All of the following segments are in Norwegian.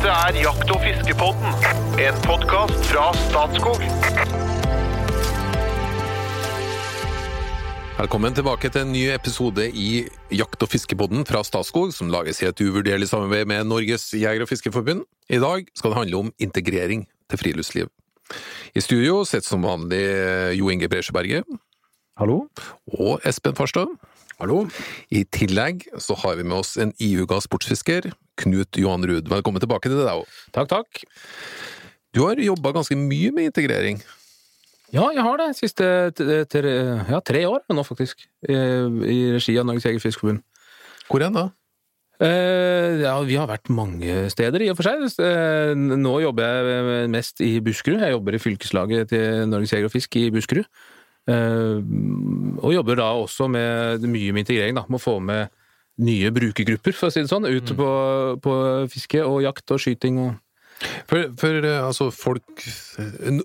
Dette er Jakt- og fiskepodden, en podkast fra Statskog. Velkommen tilbake til en ny episode i Jakt- og fiskepodden fra Statskog, som lages i et uvurderlig samarbeid med Norges jeger- og fiskerforbund. I dag skal det handle om integrering til friluftsliv. I studio sitter som vanlig Jo Inge Bresjeberget Hallo? og Espen Farstad. Hallo? I tillegg så har vi med oss en ihuga sportsfisker, Knut Johan Ruud. Velkommen tilbake til deg òg. Takk, takk. Du har jobba ganske mye med integrering. Ja, jeg har det siste tre, ja, tre år nå, faktisk. I regi av Norges Jeger- Fiskerforbund. Hvor hen da? Eh, ja, vi har vært mange steder, i og for seg. Eh, nå jobber jeg mest i Buskerud. Jeg jobber i fylkeslaget til Norges Jeger og Fisk i Buskerud. Eh, og jobber da også med mye med integrering, da. Med å få med nye brukergrupper, for å si det sånn, ut på, på fiske og jakt og skyting og For, for eh, altså, folk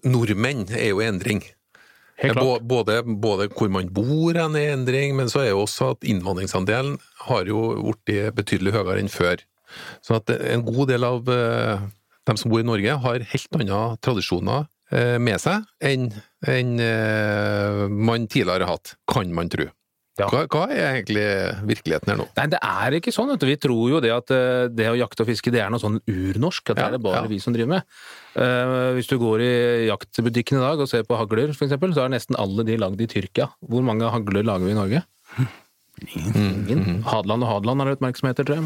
Nordmenn er jo i endring. Både, både hvor man bor hen er i endring, men så er jo også at innvandringsandelen har jo blitt betydelig høyere enn før. Så at en god del av eh, dem som bor i Norge har helt andre tradisjoner eh, med seg enn enn, eh, man tidligere har hatt, kan man tro. Ja. Hva, hva er egentlig virkeligheten her nå? Nei, det er ikke sånn. Vet du. Vi tror jo det at eh, det å jakte og fiske det er noe sånn urnorsk. At det Ja, er det bare ja. vi som driver med. Uh, hvis du går i jaktbutikken i dag og ser på hagler, f.eks., så er nesten alle de lagd i Tyrkia. Hvor mange hagler lager vi i Norge? Ingen. Hadeland og Hadeland er det oppmerksomheter, tror jeg.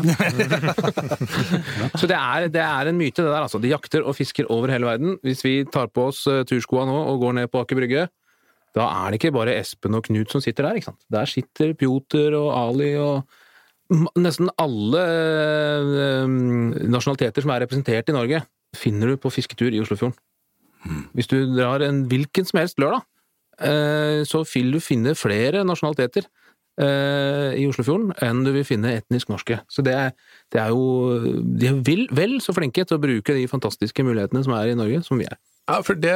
Så det er, det er en myte, det der. altså. De jakter og fisker over hele verden. Hvis vi tar på oss eh, turskoa nå og går ned på Aker Brygge, da er det ikke bare Espen og Knut som sitter der. ikke sant? Der sitter Pjoter og Ali og nesten alle eh, nasjonaliteter som er representert i Norge, finner du på fisketur i Oslofjorden. Hvis du drar en hvilken som helst lørdag, eh, så vil du finne flere nasjonaliteter eh, i Oslofjorden enn du vil finne etnisk norske. Så det er, det er jo De er vel, vel så flinke til å bruke de fantastiske mulighetene som er i Norge, som vi er. Ja, for det,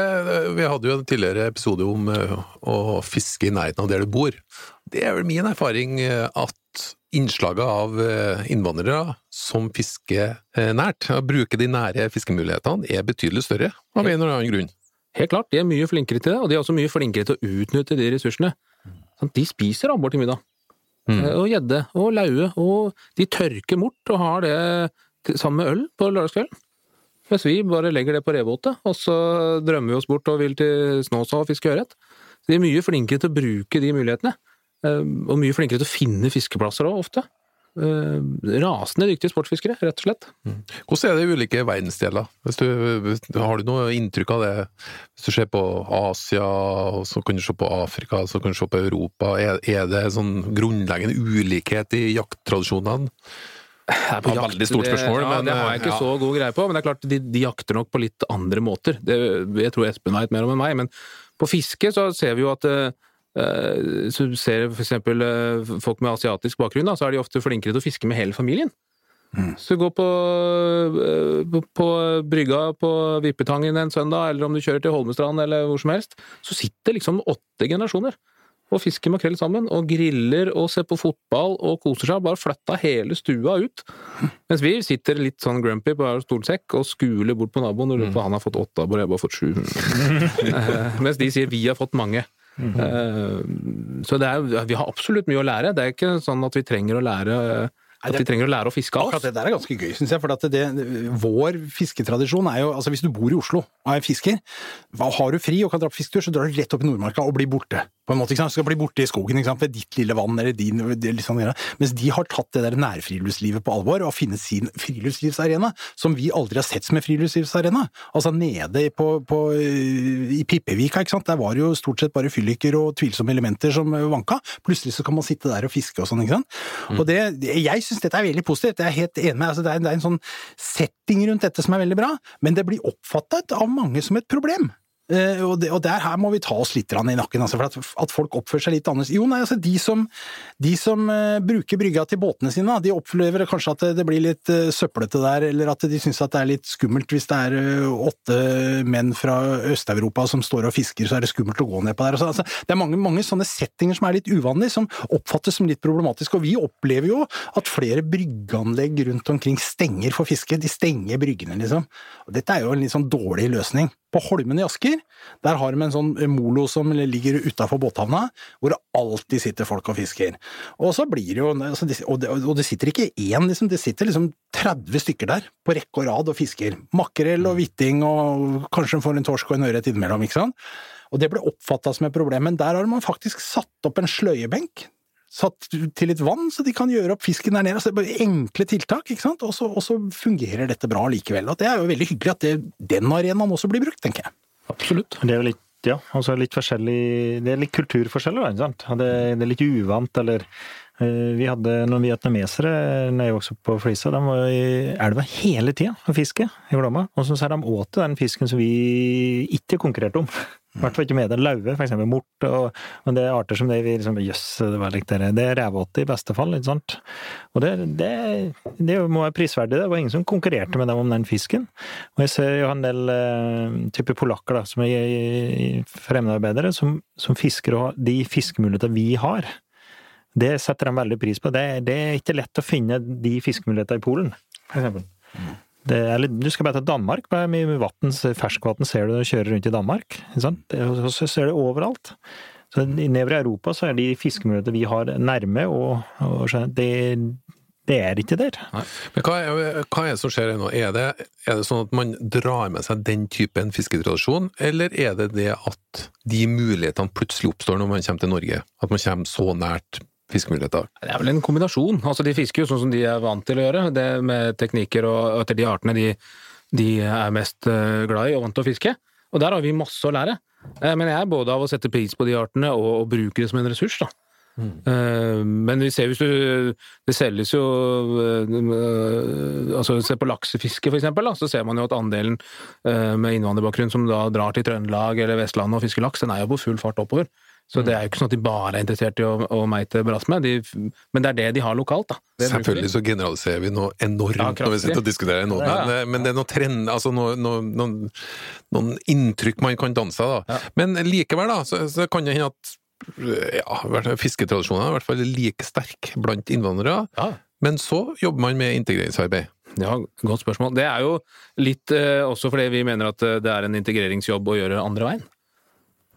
Vi hadde jo en tidligere episode om eh, å fiske i nærheten av der du bor. Det er vel min erfaring eh, at innslaget av innvandrere som fisker nært, å bruke de nære fiskemulighetene, er betydelig større av en eller annen grunn. Helt klart, de er mye flinkere til det, og de er også mye flinkere til å utnytte de ressursene. Sånn, De spiser abbor til middag. Mm. Eh, Og gjedde og laue, og de tørker mort og har det sammen med øl på lørdagskvelden. Mens vi bare legger det på revåte, og så drømmer vi oss bort og vil til Snåsa og fiske ørret. De er mye flinkere til å bruke de mulighetene. eh, Og mye flinkere til å finne fiskeplasser òg, ofte. Eh, Rasende dyktige sportsfiskere, rett og slett. Hvordan er det i ulike verdensdeler? Du, har du noe inntrykk av det? Hvis du ser på Asia, og så kan du se på Afrika, så kan du se på Europa. Er, er det sånn grunnleggende ulikhet i jakttradisjonene? Det er et veldig stort spørsmål, ja, men, Det har jeg ikke ja. så god greie på, men det er klart de, de jakter nok på litt andre måter. Det, jeg tror Espen veit mer om enn meg, men på fiske så ser vi jo at eh, du ser for eksempel eh, folk med asiatisk bakgrunn, da, så er de ofte flinkere til å fiske med hele familien. Så gå på, eh, på, på brygga på Vippetangen en søndag, eller om du kjører til Holmestrand eller hvor som helst, så sitter liksom åtte generasjoner og fisker makrell sammen, og griller og ser på fotball og koser seg. Bare flytta hele stua ut. Mens vi sitter litt sånn grumpy på hver stolsekk og skuler bort på naboen og lurer på han har fått åtte abbor, jeg har bare fått sju. Mens de sier vi har fått mange. Eh, Så det er, vi har absolutt mye å lære. Det er ikke sånn at vi trenger å lære at vi trenger å lære å fiske av Akkurat oss. det der er ganske gøy, syns jeg. For at det, vår fisketradisjon er jo altså Hvis du bor i Oslo og er fisker, har du fri og kan dra på fisketur, så drar du rett opp i Nordmarka og blir borte. På en måte, ikke sant? Du skal bli borte i skogen ikke sant? ved ditt lille vann eller din eller greie. Mens de har tatt det der nærfriluftslivet på alvor og funnet sin friluftslivsarena, som vi aldri har sett som en friluftslivsarena. Altså nede på, på, i Pippevika, ikke sant. Der var det jo stort sett bare fylliker og tvilsomme elementer som vanka. Plutselig så kan man sitte der og fiske og sånn, ikke sant. Og det, jeg syns dette er veldig positivt. Jeg er helt enig med altså, det, er, det er en sånn setting rundt dette som er veldig bra, men det blir oppfattet av mange som et problem. Eh, og, det, og der her må vi ta oss litt i nakken, altså, for at, at folk oppfører seg litt annerledes. Jo, nei, altså de som, de som uh, bruker brygga til båtene sine, de opplever kanskje at det, blir litt uh, søplete der, eller at de syns at det er litt skummelt hvis det er uh, åtte menn fra Øst-Europa som står og fisker, så er det skummelt å gå ned på der. Altså, altså, det er mange, mange sånne settinger som er litt uvanlige, som oppfattes som litt problematiske. Og vi opplever jo at flere bryggeanlegg rundt omkring stenger for fiske. De stenger bryggene, liksom. Og dette er jo en litt sånn dårlig løsning. På Holmen i Asker, der har de en sånn molo som ligger utafor båthavna, hvor det alltid sitter folk og fisker. Og så blir det jo altså, Og det, og det sitter ikke én, liksom, det sitter liksom 30 stykker der, på rekke og rad og fisker. Makrell og hvitting og kanskje får en torsk og en ørret innimellom, ikke sant. Og det ble oppfatta som et problem, men der har man faktisk satt opp en sløyebenk. Satt til litt vann, så de kan gjøre opp fisken der nede. Altså, det er bare enkle tiltak, ikke sant. Og så, og så fungerer dette bra likevel. Og det er jo veldig hyggelig at det, den arenaen også blir brukt, tenker jeg. Absolutt. Det er jo litt, ja, altså litt forskjellig Det er litt kulturforskjeller, da, ikke sant. Det, det er litt uvant, eller Vi hadde noen vietnamesere når jeg vokste opp på Flisa. De var i elva hele tida og fiske i Glomma. Og så sa de åt den fisken som vi ikke konkurrerte om. I hvert fall ikke med det. Laue, eksempel mort, og, og det er arter som det vi liksom Jøss, det var likt det. Det er revåte i beste fall, ikke sant. Og det, det, det må være prisverdig. Det var ingen som konkurrerte med dem om den fisken. Og jeg ser jo en del uh, type polakker da, som er fremmedarbeidere, som, som fisker og de fiskemulighetene vi har. Det setter de veldig pris på. Det, det er ikke lett å finne de fiskemulighetene i Polen, f.eks. Det er du skal bare til Danmark, Hvor mye ferskvann ser du når du kjører rundt i Danmark. Så ser du overalt. Så Nedover i Europa så er de fiskemulighetene vi har nærme, og, og det, det er ikke der. Men hva er, hva er det som skjer nå? Er det, er det sånn at man drar med seg den typen fisketradisjon, eller er det det at de mulighetene plutselig oppstår når man kommer til Norge? At man kommer så nært fiskemuligheter? Det er vel en kombinasjon. Altså, de fisker jo sånn som de er vant til å gjøre, det med teknikker og etter de artene de, de er mest eh, glad i og vant til å fiske. Og der har vi masse å lære. Eh, Men jeg er både av å sette pris på de artene og, og bruke det som en ressurs, da. Mm. Men vi ser hvis du Det selges jo eh, Altså, se på laksefiske, for eksempel, da, så ser man jo at andelen eh, med innvandrerbakgrunn som da drar til Trøndelag eller Vestlandet og fisker laks, den er jo på full fart oppover. Så det er jo ikke sånn at de bare er interessert i å, å meite brass med, de, men det er det de har lokalt, da. Det Selvfølgelig så generaliserer vi noe enormt Ja, når vi sitter og diskuterer nå, Ja, men, ja. men det er noen trend, altså noe, noe, noen, noen inntrykk man kan danse av. Da. Ja. Men likevel da, så, så kan det hende at ja, i hvert fall fisketradisjonene er i hvert fall like sterk blant innvandrere, Ja. men så jobber man med integreringsarbeid. Ja, godt spørsmål. Det er jo litt eh, også fordi vi mener at eh, det er en integreringsjobb å gjøre andre veien.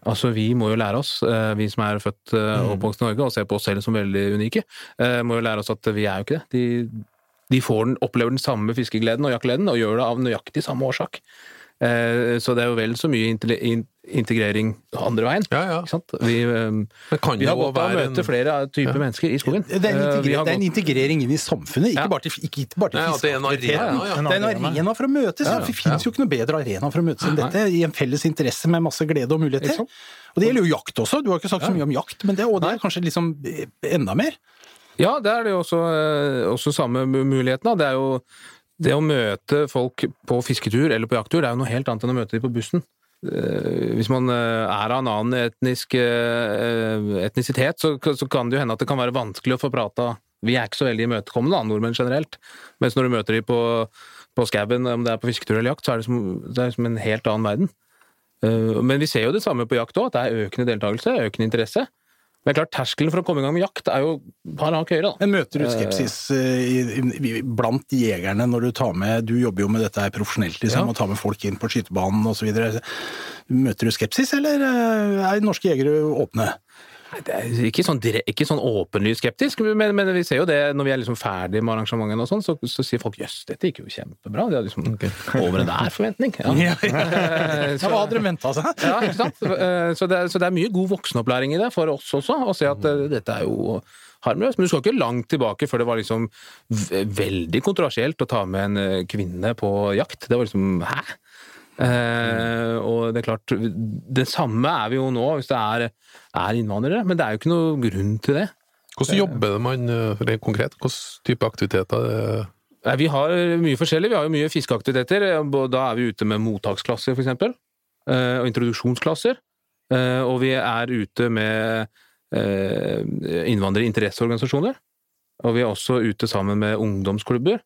Altså, Vi må jo lære oss, eh, vi som er født eh, og oppvokst i Norge og ser på oss selv som veldig unike, eh, må jo lære oss at vi er jo ikke det. De, de får den, opplever den samme fiskegleden og jaktgleden, og gjør det av nøyaktig samme årsak. Så det er jo vel så mye integrering andre veien. Ja, ja. Ikke sant? Vi, eh, Men kan vi har gått av å møte en- flere typer Ja. mennesker i skogen. Det er en, Eh, har det er en integrering inn i samfunnet, ikke bare til, ikke, ikke bare til Nei, det er en arena, Det er en arena. arena for å møtes. Ja, Ja, ja. Det finnes jo ikke noe bedre arena for å møtes enn dette, i en felles interesse med masse glede og muligheter. Og det gjelder jo jakt også. Du har ikke sagt så mye om jakt, men det, og det er kanskje liksom eh, enda mer. Ja, det er det jo også, eh, også samme muligheten. Da. Det er jo det å møte folk på fisketur eller på jakttur, det er jo noe helt annet enn å møte dem på bussen. Eh, Hvis man eh, er av en annen etnisk eh, etnisitet, så, så kan det jo hende at det kan være vanskelig å få prata Vi er ikke så veldig imøtekommende, nordmenn generelt. Mens når du møter dem på, på skauen, om det er på fisketur eller jakt, så er det som, det er som en helt annen verden. Men vi ser jo det samme på jakt òg, at det er økende deltakelse, økende interesse. Men det er klart, terskelen for å komme i gang med jakt er jo par hakk høyere, da. Men møter du skepsis eh, i, i, blant jegerne når du tar med Du jobber jo med dette her profesjonelt, liksom, Ja. og tar med folk inn på skytebanen osv. Møter du skepsis, eller eh, er norske jegere åpne? Det ikke sånn, ikke sånn åpenlyst skeptisk, men, men vi ser jo det når vi er liksom ferdig med arrangementene og sånn, så, så sier folk jøss, dette gikk jo kjempebra. De hadde liksom over enhver forventning. Ja. Ja, hva hadde dere venta seg? Ja, ikke sant? Eh, Så det, er- så det er mye god voksenopplæring i det for oss også, å se at mm. dette er jo harmløst. Men du skal ikke langt tilbake før det var liksom veldig kontroversielt å ta med en eh, kvinne på jakt. Det var liksom hæ? Eh, og det er klart, det samme er vi jo nå hvis det er, er innvandrere, men det er jo ikke noe grunn til det. Hvordan jobber man eh, rent konkret? Hvilken type aktiviteter? er- Nei, Vi har mye forskjellig. Vi har jo mye fiskeaktiviteter. Da er vi ute med mottaksklasser, f.eks. eh, og introduksjonsklasser. Eh, og vi er ute med eh, innvandrerinteresseorganisasjoner. Og vi er også ute sammen med ungdomsklubber.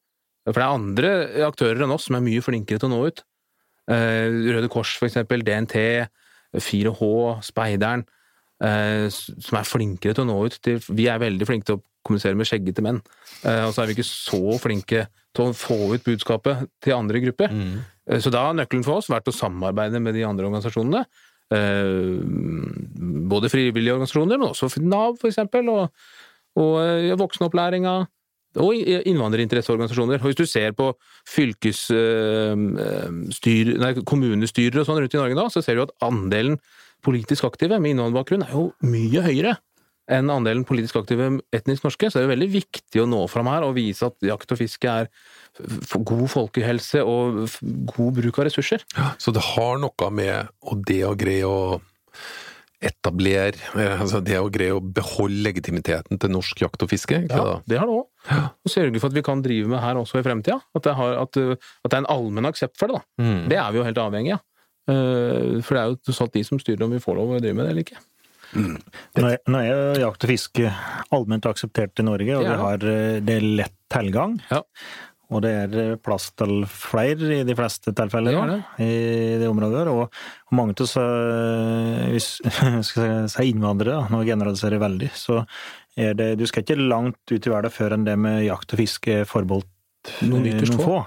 For det er andre aktører enn oss som er mye flinkere til å nå ut. Eh, Røde Kors, for eksempel, DNT, 4H, Speideren. eh, Som er flinkere til å nå ut til Vi er veldig flinke til å kommunisere med skjeggete menn. Eh, Og så er vi ikke så flinke til å få ut budskapet til andre grupper. Mm. Så da har nøkkelen for oss vært å samarbeide med de andre organisasjonene. Både frivillige organisasjoner, men også Nav, for eksempel, og, og voksenopplæringa. Og innvandrerinteresseorganisasjoner. Og hvis du ser på fylkesstyr, nei, kommunestyrer og sånn rundt i Norge nå, så ser du at andelen politisk aktive med innvandrerbakgrunn er jo mye høyere enn andelen politisk aktive etnisk norske. Så det er jo veldig viktig å nå fram her og vise at jakt og fiske er god folkehelse og god bruk av ressurser. Ja, Så det har noe med å det å greie å etablere eh, altså Det å greie å beholde legitimiteten til norsk jakt og fiske, ikke Ja, det? det har det òg. Og sørge for at vi kan drive med her også i fremtida. At, det at, uh, at det er en allmenn aksept for det. da. Mm. Det er vi jo helt avhengig av. Eh, For det er jo tross alt de som styrer om vi får lov å drive med det eller ikke. Nå er, nå er jakt og fiske allment akseptert i Norge, og Ja. vi har, eh, det er lett tilgang. Ja. Og det er plass til flere i de fleste tilfeller Det er i det området. Og og mange av eh, hvis skal si innvandrere, nå generaliserer jeg veldig, så er det Du skal ikke langt ut i verden før enn det med jakt og fiske er forbeholdt Noen eh, ytterst noen få.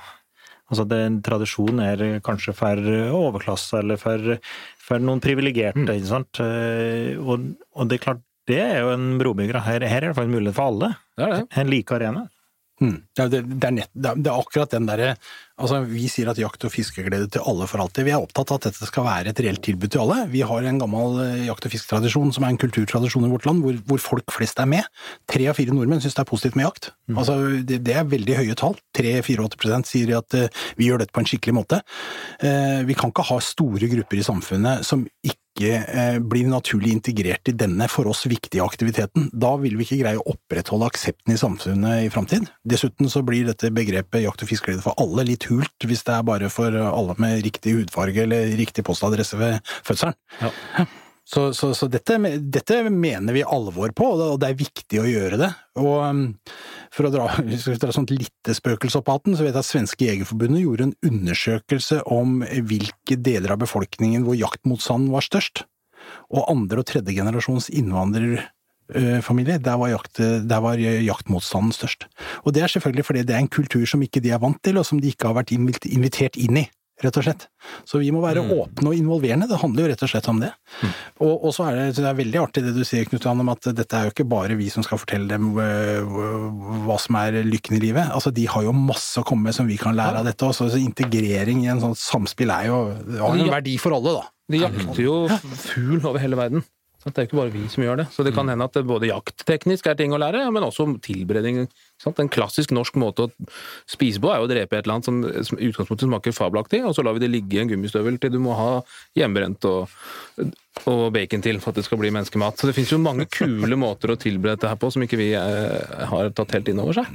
Altså at tradisjonen er kanskje for overklasse, eller for, for noen privilegerte, ikke sant. Eh, Og, og det er klart, det er jo en brobygger. Her, her er det faktisk mulighet for alle. Det det. En like arena. Mm. Er- det, det, er nett, det, er, det er akkurat den derre altså Vi sier at jakt- og fiskeglede til alle for alltid. Vi er opptatt av at dette skal være et reelt tilbud til alle. Vi har en gammel eh, jakt- og fisketradisjon som er en kulturtradisjon i vårt land, hvor, hvor folk flest er med. Tre av fire nordmenn syns det er positivt med jakt. Altså, det, det er veldig høye tall. 3-84 sier at uh, vi gjør dette på en skikkelig måte. Uh, vi kan ikke ha store grupper i samfunnet som ikke eh, blir naturlig integrert i denne for oss viktige aktiviteten. Da vil vi ikke greie å opprettholde aksepten i samfunnet i framtid. Dessuten så blir dette begrepet jakt- og fiskeglede for alle litt hult hvis det er bare for alle med riktig hudfarge eller riktig postadresse ved fødselen. Så, så, så dette, dette mener vi alvor på, og det er viktig å gjøre det. Og for å dra, hvis vi dra sånt lite spøkelse opp hatten, så vet jeg at Svenske Jegerforbundet gjorde en undersøkelse om hvilke deler av befolkningen hvor jaktmotstanden var størst. Og andre- og tredjegenerasjons innvandrerfamilie, der var, jakt, der var jaktmotstanden størst. Og det er selvfølgelig fordi det er en kultur som ikke de er vant til, og som de ikke har vært invitert inn i rett og slett. Så vi må være åpne og involverende, det handler jo rett og slett om det. Og, og så er det, det er veldig artig det du sier, Knut Johan, om at dette er jo ikke bare vi som skal fortelle dem øh, hva som er lykken i livet. Altså, de har jo masse å komme med som vi kan lære av dette også. Så integrering i en sånn samspill er jo har jo en verdi for alle, da. De jakter jo fugl over hele verden. Det er ikke bare vi som gjør det. Så det kan hende at det både jaktteknisk er ting å lære, men også tilberedning. En klassisk norsk måte å spise på er jo å drepe et eller annet som, som utgangspunktet smaker fabelaktig, og så lar vi det ligge i en gummistøvel til du må ha hjemmebrent og, og bacon til for at det skal bli menneskemat. Så det finnes jo mange kule måter å tilberede dette her på som ikke vi eh, har tatt helt inn over seg.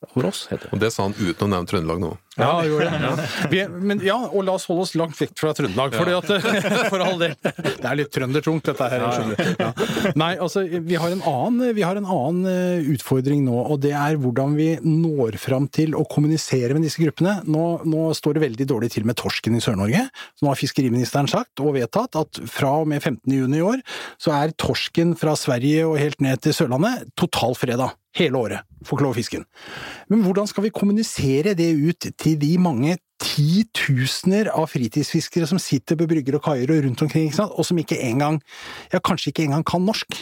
Oss, heter det. Og det sa han uten å nevne Trøndelag nå. Ja, gjorde det. Vi, men ja, og la oss holde oss langt vekk fra Trøndelag, fordi at, for all del. Det er litt trøndertungt, dette her. Ja. Nei, altså, vi har, en annen, vi har en annen eh, utfordring nå, og det er hvordan vi når fram til å kommunisere med disse gruppene. Nå, nå står det veldig dårlig til med torsken i Sør-Norge. Så nå har fiskeriministeren sagt og vedtatt at fra og med 15. juni i år så er torsken fra Sverige og helt ned til Sørlandet totalfreda. Hele året. for ikke lov å fiske den. Men hvordan skal vi kommunisere det ut til de mange titusener av fritidsfiskere som sitter på brygger og kaier og rundt omkring, ikke sant? og som ikke engang, ja kanskje ikke engang kan norsk?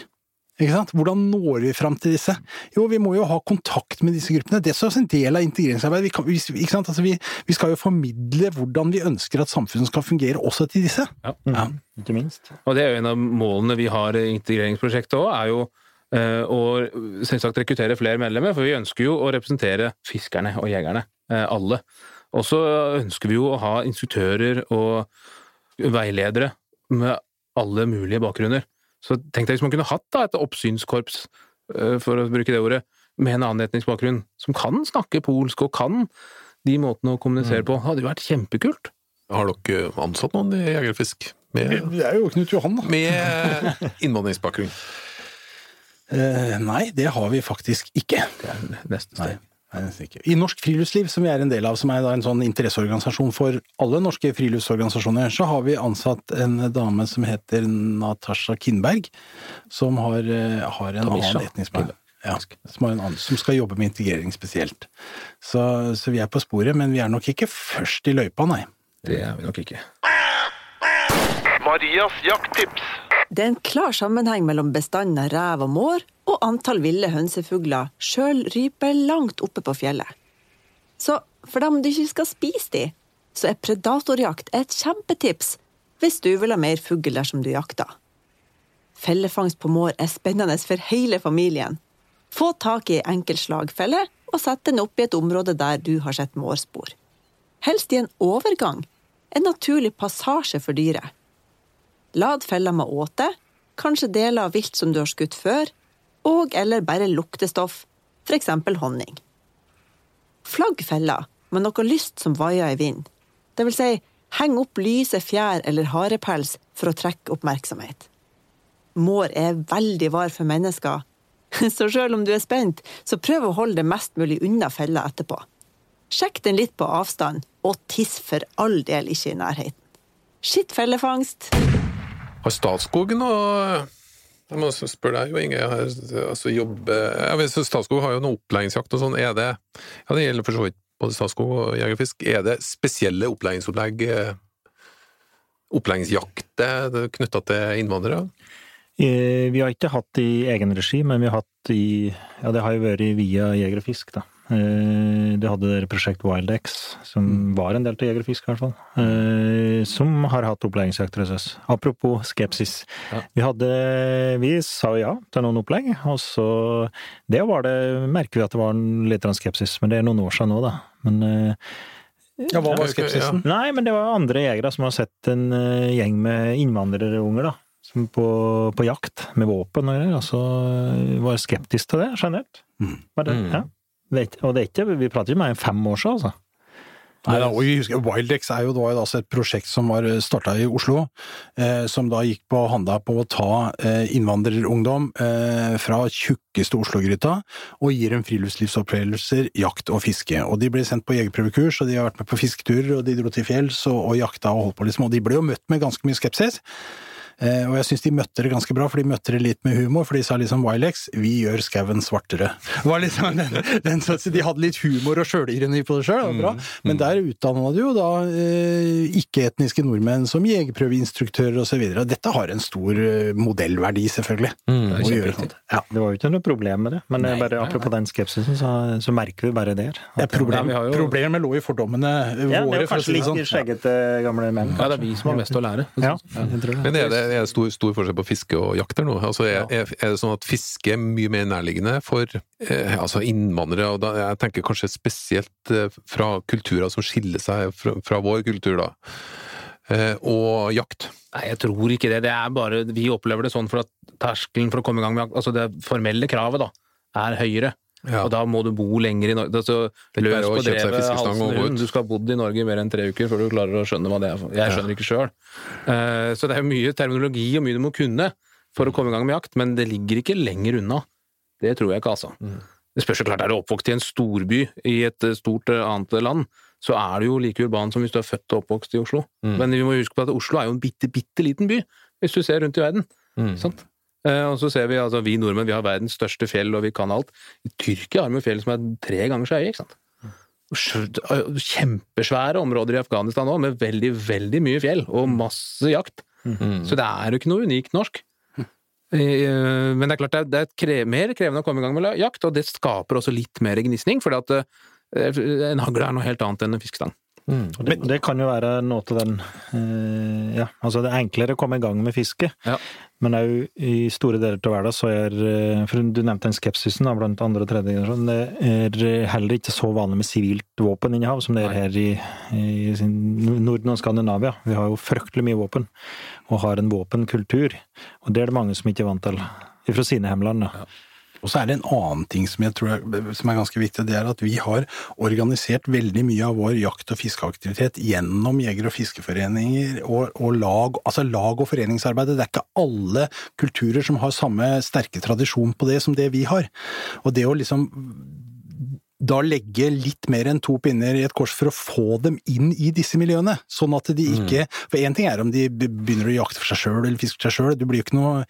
Ikke sant? Hvordan når vi fram til disse? Jo, vi må jo ha kontakt med disse gruppene. Det er også en del av integreringsarbeidet. Vi, kan, ikke sant? Altså, vi, vi skal jo formidle hvordan vi ønsker at samfunnet skal fungere også til disse. Ja. Ikke minst. Og det er jo en av målene vi har i integreringsprosjektet òg, er jo eh, å selvsagt rekruttere flere medlemmer, for vi ønsker jo å representere fiskerne og jegerne, eh, alle. Og så ønsker vi jo å ha instruktører og veiledere med alle mulige bakgrunner. Så tenk deg hvis man kunne hatt da, et oppsynskorps, eh, for å bruke det ordet, med en annen etnisk bakgrunn, som kan snakke polsk og kan de måtene å kommunisere på. Det hadde jo vært kjempekult. Har dere ansatt noen i Jegerfisk? med, Det er jo Knut Johan, da. med innvandringsbakgrunn. Eh, nei, det har vi faktisk ikke. Det er neste steg. I Norsk Friluftsliv, som vi er en del av, som er en sånn interesseorganisasjon for alle norske friluftsorganisasjoner, så har vi ansatt en dame som heter Natasha Kindberg, som har, eh, har en Tamisha annen etnisk bakgrunn. Ja, som, har en annen, som skal jobbe med integrering spesielt. Så, så vi er på sporet, men vi er nok ikke først i løypa, nei. Det er vi nok ikke. Marias jakttips. Det er en klar sammenheng mellom bestanden av rev og mår og antall ville hønsefugler, sjøl ryper langt oppe på fjellet. Så for dem du ikke skal spise de, så er predatorjakt et kjempetips hvis du vil ha mer fugl dersom du jakter. Fellefangst på mår er spennende for hele familien. Få tak i enkel slagfelle og sett den opp i et område der du har sett mårspor. Helst i en overgang, en naturlig passasje for dyret. Lad fella med åte, kanskje deler av vilt som du har skutt før, og eller bare luktestoff, f.eks. honning. Flagg fella med noe lyst som vaier i vind. Det vil si, heng opp lyse fjær eller harepels for å trekke oppmerksomhet. Mår er veldig var for mennesker, så selv om du er spent, så prøv å holde det mest mulig unna fella etterpå. Sjekk den litt på avstand, og tiss for all del ikke i nærheten. Skitt fellefangst! Har Statskog noe Jeg må spørre deg, jo Inge. Altså, jobbe, jeg vet, Statskog har jo noe opplæringsjakt og sånn. Er det Ja, det gjelder for så vidt både Statskog og Jegerfisk. Er det spesielle opplæringsopplegg eh, Opplæringsjakter knytta til innvandrere? Eh, Vi har ikke hatt i egen regi, men vi har hatt i Ja, det har jo vært via Jeger og Fisk, da. Eh, Det hadde dere prosjekt Wildex, som var en del til Jeger og Fisk, i hvert fall. eh, Som har hatt opplæringsjakter hos oss. Apropos skepsis. Ja. Vi hadde Vi sa ja til noen opplegg, og så Det var det Merker vi at det var en litt skepsis, men det er noen år siden nå, da. Men eh, Ja, hva var Ja, skepsisen? Nei, men det var andre jegere som har sett en gjeng med innvandrerunger, da. Som på, på jakt med våpen og greier, og så eh, var skeptisk til det, generelt. Mm. Var det, Mm. ja. Ikke- og det er ikke, vi prater ikke mer enn fem år siden, altså. Nei, og jeg husker, Wildex er jo da jo et prosjekt som var starta i Oslo, eh, som da gikk på handa på å ta eh, innvandrerungdom eh, fra tjukkeste Oslo-gryta og gir dem friluftslivsopplevelser, jakt og fiske. Og de ble sendt på jegerprøvekurs, og de har vært med på fisketurer, og de dro til fjells og, og jakta og holdt på, liksom. Og de ble jo møtt med ganske mye skepsis. Eh, og jeg syns de møtte det ganske bra, for de møtte det litt med humor, for de sa liksom Wilex, vi gjør skauen svartere. Var liksom den, den, de hadde litt humor og sjølironi på det sjøl, det var bra. Men der utdanna de jo da eh, ikke-etniske nordmenn som jegerprøveinstruktører osv. Dette har en stor eh, modellverdi, selvfølgelig. Det er gjøre Ja. Det var jo ikke noe problem med det, men Nei, bare, apropos nei, apropos den skepsisen, så, så merker vi bare der. Ja, problem, Nei, vi jo- Problemet lå i fordommene Ja, det er kanskje litt sånn. skjeggete gamle menn. Ja, det er vi som har mest å lære. Ja, jeg tror det. Men er det, er det stor, stor forskjell på fiske og jakt her nå? Altså, er, er, er det sånn at fiske er mye mer nærliggende for eh, altså innvandrere, og da, jeg tenker kanskje spesielt eh, fra kulturer som skiller seg fra, fra vår kultur, da, eh, og jakt? Nei, jeg tror ikke det. Det er bare Vi opplever det sånn for at terskelen for å komme i gang med jakt, altså det formelle kravet, da, er høyere. Ja. Og da må du bo lenger i Norge. Altså, løs på drevet, halsen rundt. Du skal ha bodd i Norge i mer enn tre uker før du klarer å skjønne hva det er. Jeg skjønner ikke sjøl. Så det er jo mye terminologi og mye du må kunne for å komme i gang med jakt, men det ligger ikke lenger unna. Det tror jeg ikke, altså. Mm. Det spørs jo klart, er du oppvokst i en storby i et eh, stort eh, annet land, så er du jo like urban som hvis du er født og oppvokst i Oslo. Mm. Men vi må huske på at Oslo er jo en bitte, bitte liten by, hvis du ser rundt i verden. Mm. Sant? Eh, og så ser vi, altså vi nordmenn vi har verdens største fjell, og vi kan alt. I Tyrkia har vi fjell som er tre ganger så høye, ikke sant? Eh, Kjempesvære områder i Afghanistan òg, med veldig, veldig mye fjell, og masse jakt. Mm. Så det er jo ikke noe unikt norsk. Eh, Men det er klart det er, det er mer krevende å komme i gang med jakt, og det skaper også litt mer gnisning, for at eh, en hagle er noe helt annet enn en fiskestang. Mm. Og det, det kan jo være noe til den eh, Ja, altså det er enklere å komme i gang med fiske, Ja. Men òg i store deler av verden så er eh, For du nevnte den skepsisen da, blant andre og tredje generasjon. Det er heller ikke så vanlig med sivilt våpeninnehav som det er her i, i Norden og Skandinavia. Vi har jo fryktelig mye våpen, og har en våpenkultur. Og det er det mange som ikke er vant til, fra sine hjemland. da. Og så er det en annen ting som jeg tror er, som er ganske viktig, det er at vi har organisert veldig mye av vår jakt- og fiskeaktivitet gjennom jeger- og fiskeforeninger og, og lag, altså lag- og foreningsarbeidet. Det er ikke alle kulturer som har samme sterke tradisjon på det som det vi har. Og det å liksom da legge litt mer enn to pinner i et kors for å få dem inn i disse miljøene, sånn at de ikke For én ting er om de begynner å jakte for seg sjøl eller fiske for seg sjøl, du blir jo ikke noe,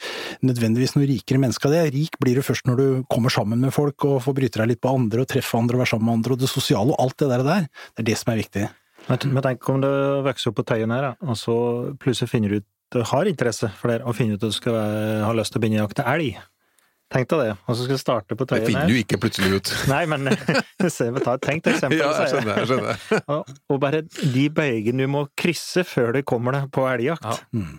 nødvendigvis noe rikere menneske av det. Rik blir du først når du kommer sammen med folk og får bryte deg litt på andre og treffe andre og være sammen med andre og det sosiale og alt det der. der. Det er det som er viktig. Men tenk om det vokser opp på Tøyen her, og så plutselig finner du ut du har interesse for det, og finner ut at du skal ha lyst til å begynne å jakte elg. Tenk deg det, og så skal du starte på Det Tøyen finner jo du ikke plutselig ut. Nei, men se, vi tar et tenkt eksempel. Ja, jeg skjønner. jeg skjønner. Og, og bare de bøygene du må krysse før du kommer deg på elgjakt. Ja. Mm.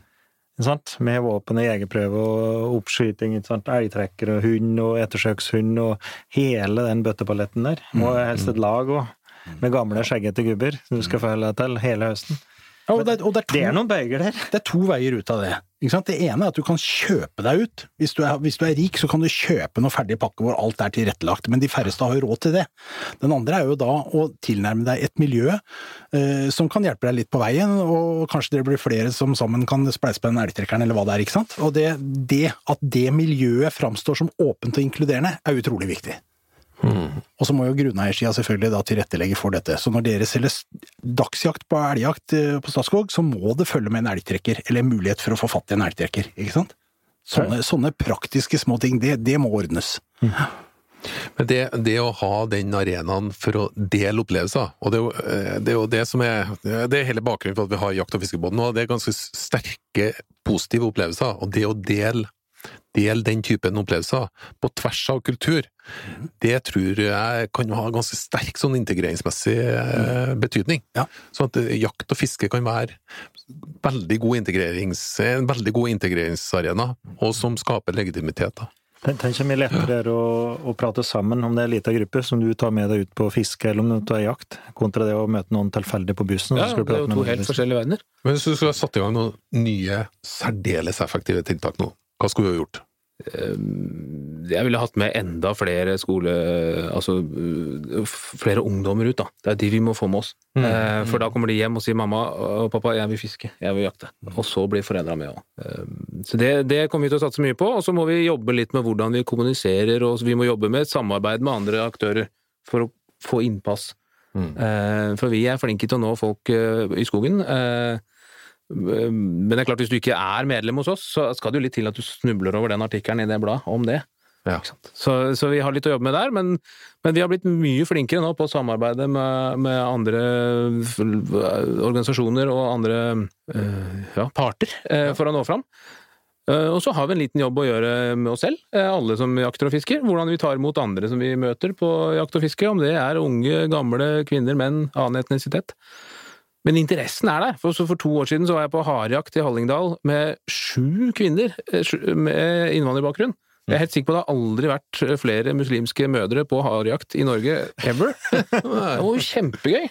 sant? Med våpen og jegerprøve og oppskyting, elgtrekker og hund og ettersøkshund og hele den bøtteballetten der. Må helst et lag òg, med gamle, skjeggete gubber som du skal følge deg til hele høsten. Ja, og det, og det, er to, Det er noen bøyger der. det er to veier ut av det. Det ene er at du kan kjøpe deg ut. Hvis du, er, hvis du er rik, så kan du kjøpe noe ferdig pakke hvor alt er tilrettelagt, men de færreste har jo råd til det. Den andre er jo da å tilnærme deg et miljø eh, som kan hjelpe deg litt på veien, og kanskje det blir flere som sammen kan spleise på den elgtrekkeren, eller hva det er, ikke sant. Og det, det at det miljøet framstår som åpent og inkluderende, er utrolig viktig. Og så må jo grunneiersida selvfølgelig da tilrettelegge for dette. Så når dere selger dagsjakt på elgjakt eh, på Statskog, så må det følge med en elgtrekker, eller en mulighet for å få fatt i en elgtrekker, ikke sant? Sånne, sånne praktiske små ting, det, det må ordnes. Men det, det å ha den arenaen for å dele opplevelser, og det er jo eh, det, er jo det som er Det er hele bakgrunnen for at vi har jakt- og fiskebåten, nå, det er ganske sterke positive opplevelser. Og det å dele, dele den typen opplevelser på tvers av kultur, det tror jeg kan ha ganske sterk sånn integreringsmessig eh, betydning. Ja. Sånn at eh, jakt og fiske kan være veldig god integrerings, en veldig god integreringsarena, og som skaper legitimitet. da. Tenk så mye lettere det er å, å prate sammen om det er en liten gruppe som du tar med deg ut på fiske eller om du tar jakt, kontra det å møte noen tilfeldig på bussen. Ja, skal du det er jo to helt forskjellige verdener. Men hvis du skulle satt i gang noen nye, særdeles effektive tiltak nå, hva skulle du ha gjort? Jeg ville hatt med enda flere skole... Altså øh, flere ungdommer ut, da. Det er de vi må få med oss. Mm. For da kommer de hjem og sier 'mamma og pappa, jeg vil fiske, jeg vil jakte'. Og så blir foreldra med òg. Så det, det kommer vi til å satse mye på. Og så må vi jobbe litt med hvordan vi kommuniserer, og vi må jobbe med et samarbeid med andre aktører for å få innpass. Mm. For vi er flinke til å nå folk eh, i skogen. Eh, Men det er klart, hvis du ikke er medlem hos oss, så skal det jo litt til at du snubler over den artikkelen i det bladet om det. Ja. Så, så vi har litt å jobbe med der, men, men vi har blitt mye flinkere nå på å samarbeide med, med andre organisasjoner og andre øh, ja, parter øh, for å nå fram. Eh, Og så har vi en liten jobb å gjøre med oss selv, eh, alle som jakter og fisker. Hvordan vi tar imot andre som vi møter på jakt og fiske, om det er unge, gamle, kvinner, menn, annen etnisitet. Men interessen er der. For, så for to år siden så var jeg på harejakt i Hallingdal med sju kvinner eh, med innvandrerbakgrunn. Jeg er helt sikker på det har aldri vært flere muslimske mødre på harejakt i Norge ever. Det var jo kjempegøy!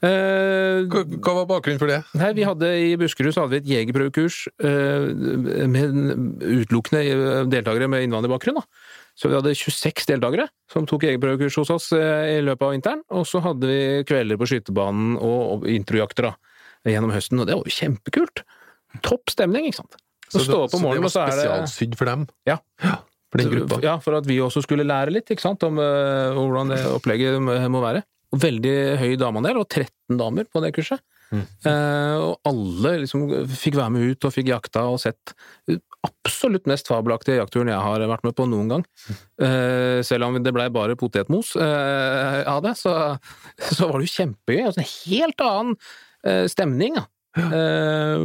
Eh, Hva, hva var bakgrunnen for det? Nei, vi hadde I Buskerud så hadde vi et jegerprøvekurs eh, med utelukkende eh, deltakere med innvandrerbakgrunn. Da. Så vi hadde 26 deltakere som tok jegerprøvekurs hos oss eh, i løpet av vinteren. Og så hadde vi kvelder på skytebanen og, introjakter gjennom høsten, og det var jo kjempekult! Topp stemning, ikke sant? Så, så, det, om morgenen, så det spesialsydd for dem? Ja. For den gruppa? Ja, for at vi også skulle lære litt ikke sant, om eh, hvordan det opplegget må være. Veldig høy dameandel, og 13 damer på det kurset. Eh, og alle liksom fikk være med ut og fikk jakta og sett absolutt mest fabelaktige jaktturen jeg har vært med på noen gang. Eh, selv om det blei bare potetmos eh, av det, så, så var det jo kjempegøy. Altså, en helt annen eh, stemning Ja. Uh,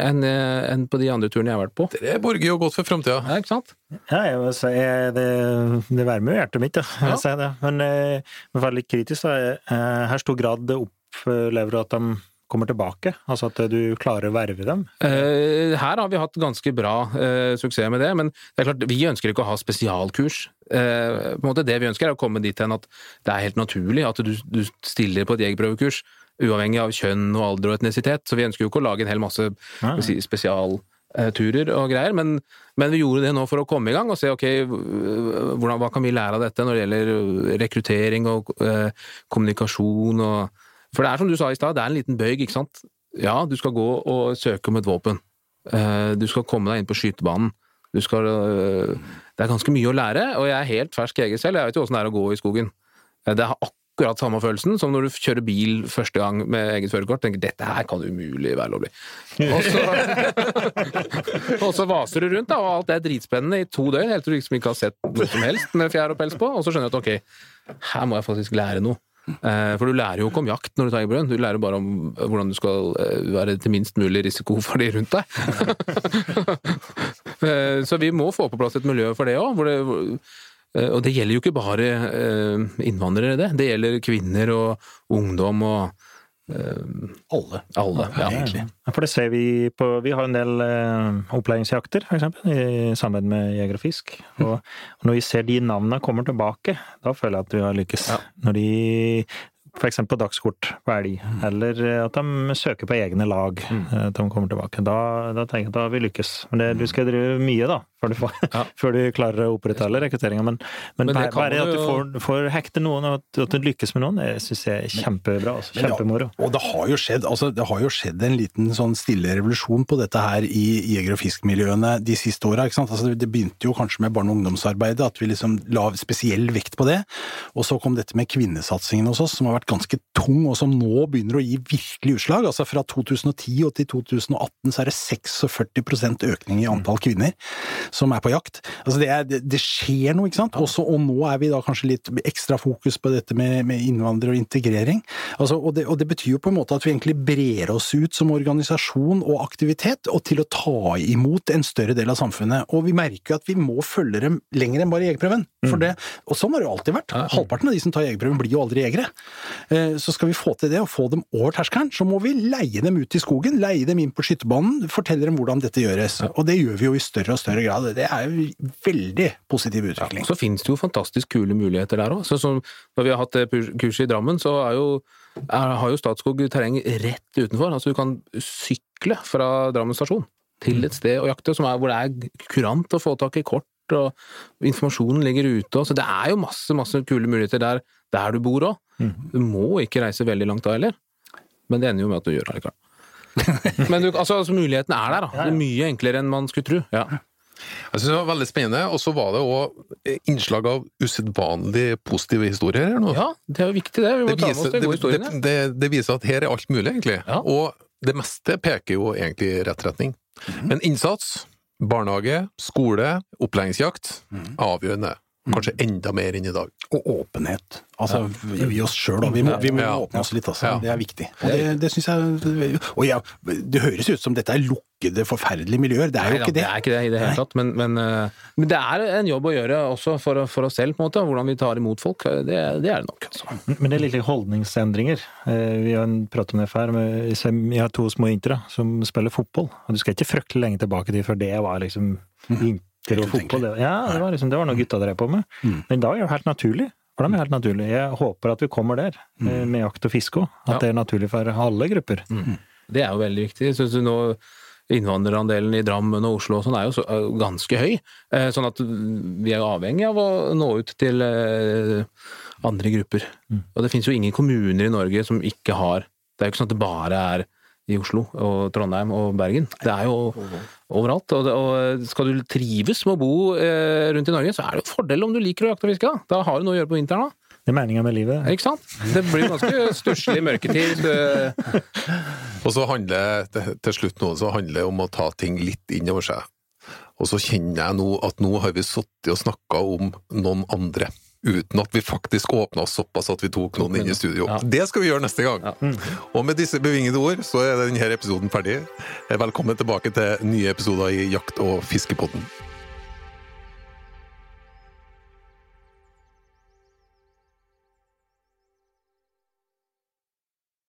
enn en på de andre turene jeg har vært på. Det borger jo godt for framtida. Ja, ikke sant? Ja, jeg si, det, det varmer jo hjertet mitt, ja. Jeg vil si det. Men men litt kritisk, da. eh, Her stor grad opplever du at de kommer tilbake? Altså at du klarer å verve dem? Eh, her har vi hatt ganske bra eh, suksess med det, men det er klart, vi ønsker ikke å ha spesialkurs. Eh, på en måte Det vi ønsker, er å komme dit hen at det er helt naturlig at du, du stiller på et jegerprøvekurs, uavhengig av kjønn og alder og etnisitet. Så vi ønsker jo ikke å lage en hel masse si, spesialturer og greier, men, men vi gjorde det nå for å komme i gang og se ok, hvordan, hva kan vi lære av dette når det gjelder rekruttering og kommunikasjon og For det er som du sa i stad, det er en liten bøyg, ikke sant. Ja, du skal gå og søke om et våpen. Eh, du skal komme deg inn på skytebanen. Du skal eh, Det er ganske mye å lære, og jeg er helt fersk jeger selv. Jeg vet jo åssen det er å gå i skogen. Eh, Det har akkurat samme følelsen som når du kjører bil første gang med eget førerkort. Tenker dette her kan umulig være lovlig. Og så, og så vaser du rundt, da, og alt er dritspennende i to døgn, helt til du liksom ikke har sett noe som helst med fjær og pels på, og så skjønner du at ok, her må jeg faktisk lære noe. Eh, For du lærer jo ikke om jakt når du tar jegerprøven, du lærer bare om hvordan du skal eh, være til minst mulig risiko for de rundt deg. Eh, Så vi må få på plass et miljø for det òg. Og det gjelder jo ikke bare eh, innvandrere, det. Det gjelder kvinner og ungdom og Alle. alle. Ja. egentlig. Ja, For det ser vi på Vi har en del eh, opplæringsjakter, eksempel, i samarbeid med Jeger og Fisk. Og, og når vi ser de navnene kommer tilbake, da føler jeg at vi har lykkes. Når de eksempel på dagskort på elg, eller at de søker på egne lag. eh, At de kommer tilbake. Da, da tenker jeg at da har vi lykkes. Men det, du skal drive mye, da, før du, får, før du klarer å opprettholde rekrutteringa. Men, men, Men det bare, at du får, får hekte noen, og at, at du lykkes med noen, det syns jeg er kjempebra. Altså. Ja, Kjempemoro. Og det har jo skjedd altså, det har jo skjedd en liten sånn stille revolusjon på dette her i jeger- og fiskmiljøene de siste åra. Altså, det begynte jo kanskje med barne- og ungdomsarbeidet, at vi liksom la spesiell vekt på det. Og så kom dette med kvinnesatsingen hos oss, som har vært ganske tung, og som nå begynner å gi virkelig utslag. Altså Fra 2010 og til 2018 så er det 46% økning i antall kvinner som er på jakt. Altså det, er, det, skjer noe, ikke sant. Også, og nå er vi da kanskje litt ekstra fokus på dette med, med innvandrere og integrering. Altså, og, det, og det betyr jo på en måte at vi egentlig brer oss ut som organisasjon og aktivitet, og til å ta imot en større del av samfunnet. Og vi merker jo at vi må følge dem lenger enn bare jegerprøven. For det, og sånn har det jo alltid vært. Halvparten av de som tar jegerprøven blir jo aldri jegere. Eh, Så skal vi få til det, og få dem over terskelen, så må vi leie dem ut i skogen, leie dem inn på skytterbanen, fortelle dem hvordan dette gjøres. Og det gjør vi jo i større og større grad. Det er jo veldig positiv utvikling. Så finnes det jo fantastisk kule muligheter der òg. Sånn når vi har hatt det kurset i Drammen, så er jo, er, har jo Statskog terreng rett utenfor. Altså du kan sykle fra Drammen stasjon til et sted å jakte som er, hvor det er kurant å få tak i kort, og informasjonen ligger ute. og- Så det er jo masse masse kule muligheter der, der du bor òg. Du må ikke reise veldig langt da heller. Men det ender jo med at du gjør det allikevel. Men du, altså, altså, muligheten er der, da. Det er mye enklere enn man skulle tro. Ja. Jeg synes det var veldig spennende, og så var det òg innslag av usedvanlig positive historier her nå. ja, det er jo viktig, det. Vi må det, ta med oss viser, de gode historiene. det, det, det viser at her er alt mulig, egentlig. Ja. Og det meste peker jo egentlig i rett retning. Mhm. Men innsats, barnehage, skole, opplæringsjakt, Mhm. avgjørende. Kanskje enda mer enn i dag. Og åpenhet. Altså, vi, vi oss sjøl òg. Vi må, vi må Ja. åpne oss litt, altså. Ja. Det er viktig. Og det, det syns jeg Og ja, det høres ut som dette er lukkede, forferdelige miljøer. Det er Nei jo ikke det. Det er ikke det i det hele tatt, men, men, eh, men det er en jobb å gjøre også for, for oss selv, på en måte. Hvordan vi tar imot folk. Det, det er det nok. Altså. Men det er litt holdningsendringer. Eh, Vi har en prat om det før. jeg har to små intere som spiller fotball. Og du skal ikke fryktelig lenge tilbake til før det var liksom inter og fotball. Det, ja, det var, liksom, det var noe gutta drev på med. Men da er det jo helt naturlig. For dem er helt naturlig. Jeg håper at vi kommer der, eh, med jakt og fiske òg. At Ja. det er naturlig for alle grupper. Det er jo veldig viktig. synes du nå Innvandrerandelen i Drammen og Oslo og sånn er jo så, er ganske høy. Eh, Sånn at vi er avhengig av å nå ut til eh, andre grupper. Og det finnes jo ingen kommuner i Norge som ikke har Det er jo ikke sånn at det bare er i Oslo og Trondheim og Bergen. Det er jo overalt. Og, det, og skal du trives med å bo eh, rundt i Norge, så er det jo en fordel om du liker å jakte og fiske. Da. da har du noe å gjøre på vinteren. da. Det er meninga med livet. Ikke sant? Det blir ganske stusslig mørketid. Og så handler til slutt nå så handler det om å ta ting litt inn over seg. Og så kjenner jeg nå at nå har vi sittet og snakka om noen andre. Uten at vi faktisk åpna oss såpass at vi tok noen inn i studio. Ja. Det skal vi gjøre neste gang. Og med disse bevingede ord så er denne episoden ferdig. Velkommen tilbake til nye episoder i Jakt- og fiskepodden.